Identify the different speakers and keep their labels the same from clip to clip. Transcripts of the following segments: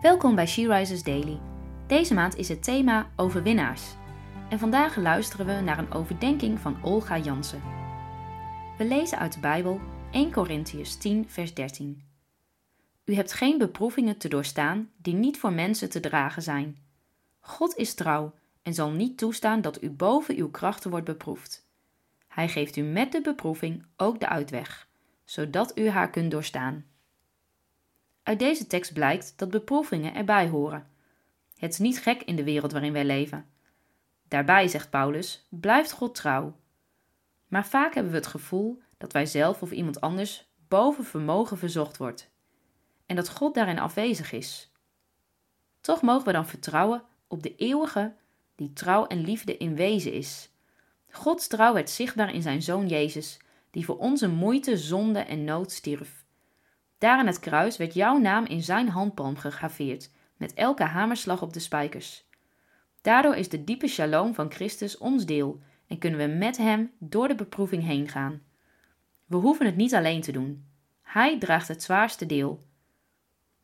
Speaker 1: Welkom bij She Rises Daily. Deze maand is het thema overwinnaars. En vandaag luisteren we naar een overdenking van Olga Jansen. We lezen uit de Bijbel 1 Korintiërs 10 vers 13. U hebt geen beproevingen te doorstaan die niet voor mensen te dragen zijn. God is trouw en zal niet toestaan dat u boven uw krachten wordt beproefd. Hij geeft u met de beproeving ook de uitweg, zodat u haar kunt doorstaan. Uit deze tekst blijkt dat beproevingen erbij horen. Het is niet gek in de wereld waarin wij leven. Daarbij, zegt Paulus, blijft God trouw. Maar vaak hebben we het gevoel dat wij zelf of iemand anders boven vermogen verzocht wordt en dat God daarin afwezig is. Toch mogen we dan vertrouwen op de eeuwige die trouw en liefde in wezen is. Gods trouw werd zichtbaar in zijn zoon Jezus, die voor onze moeite, zonde en nood stierf. Daar aan het kruis werd jouw naam in zijn handpalm gegraveerd, met elke hamerslag op de spijkers. Daardoor is de diepe shalom van Christus ons deel en kunnen we met hem door de beproeving heen gaan. We hoeven het niet alleen te doen. Hij draagt het zwaarste deel.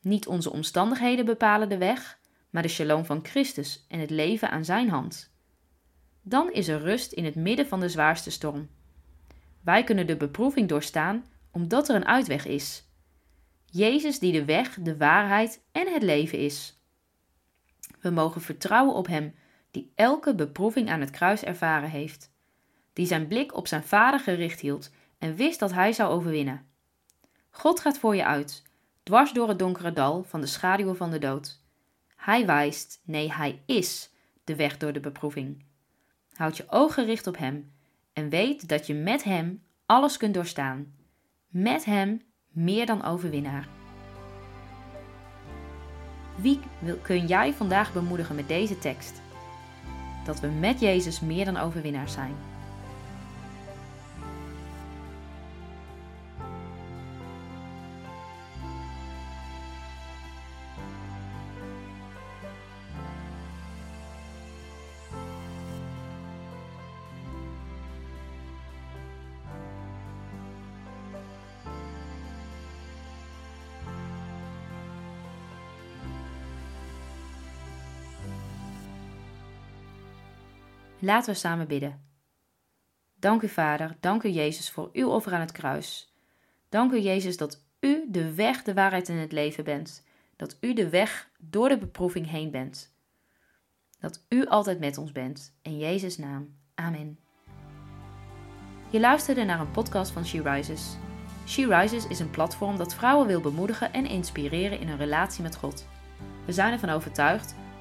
Speaker 1: Niet onze omstandigheden bepalen de weg, maar de shalom van Christus en het leven aan zijn hand. Dan is er rust in het midden van de zwaarste storm. Wij kunnen de beproeving doorstaan omdat er een uitweg is. Jezus die de weg, de waarheid en het leven is. We mogen vertrouwen op Hem die elke beproeving aan het kruis ervaren heeft, die zijn blik op zijn Vader gericht hield en wist dat hij zou overwinnen. God gaat voor je uit, dwars door het donkere dal van de schaduwen van de dood. Hij wijst, nee, hij is de weg door de beproeving. Houd je ogen gericht op Hem en weet dat je met Hem alles kunt doorstaan. Met Hem meer dan overwinnaar. Wie kun jij vandaag bemoedigen met deze tekst? Dat we met Jezus meer dan overwinnaars zijn. Laten we samen bidden. Dank u, Vader, dank u, Jezus, voor uw offer aan het kruis. Dank u, Jezus, dat u de weg, de waarheid en het leven bent. Dat u de weg door de beproeving heen bent. Dat u altijd met ons bent. In Jezus' naam. Amen. Je luisterde naar een podcast van She Rises. She Rises is een platform dat vrouwen wil bemoedigen en inspireren in hun relatie met God. We zijn ervan overtuigd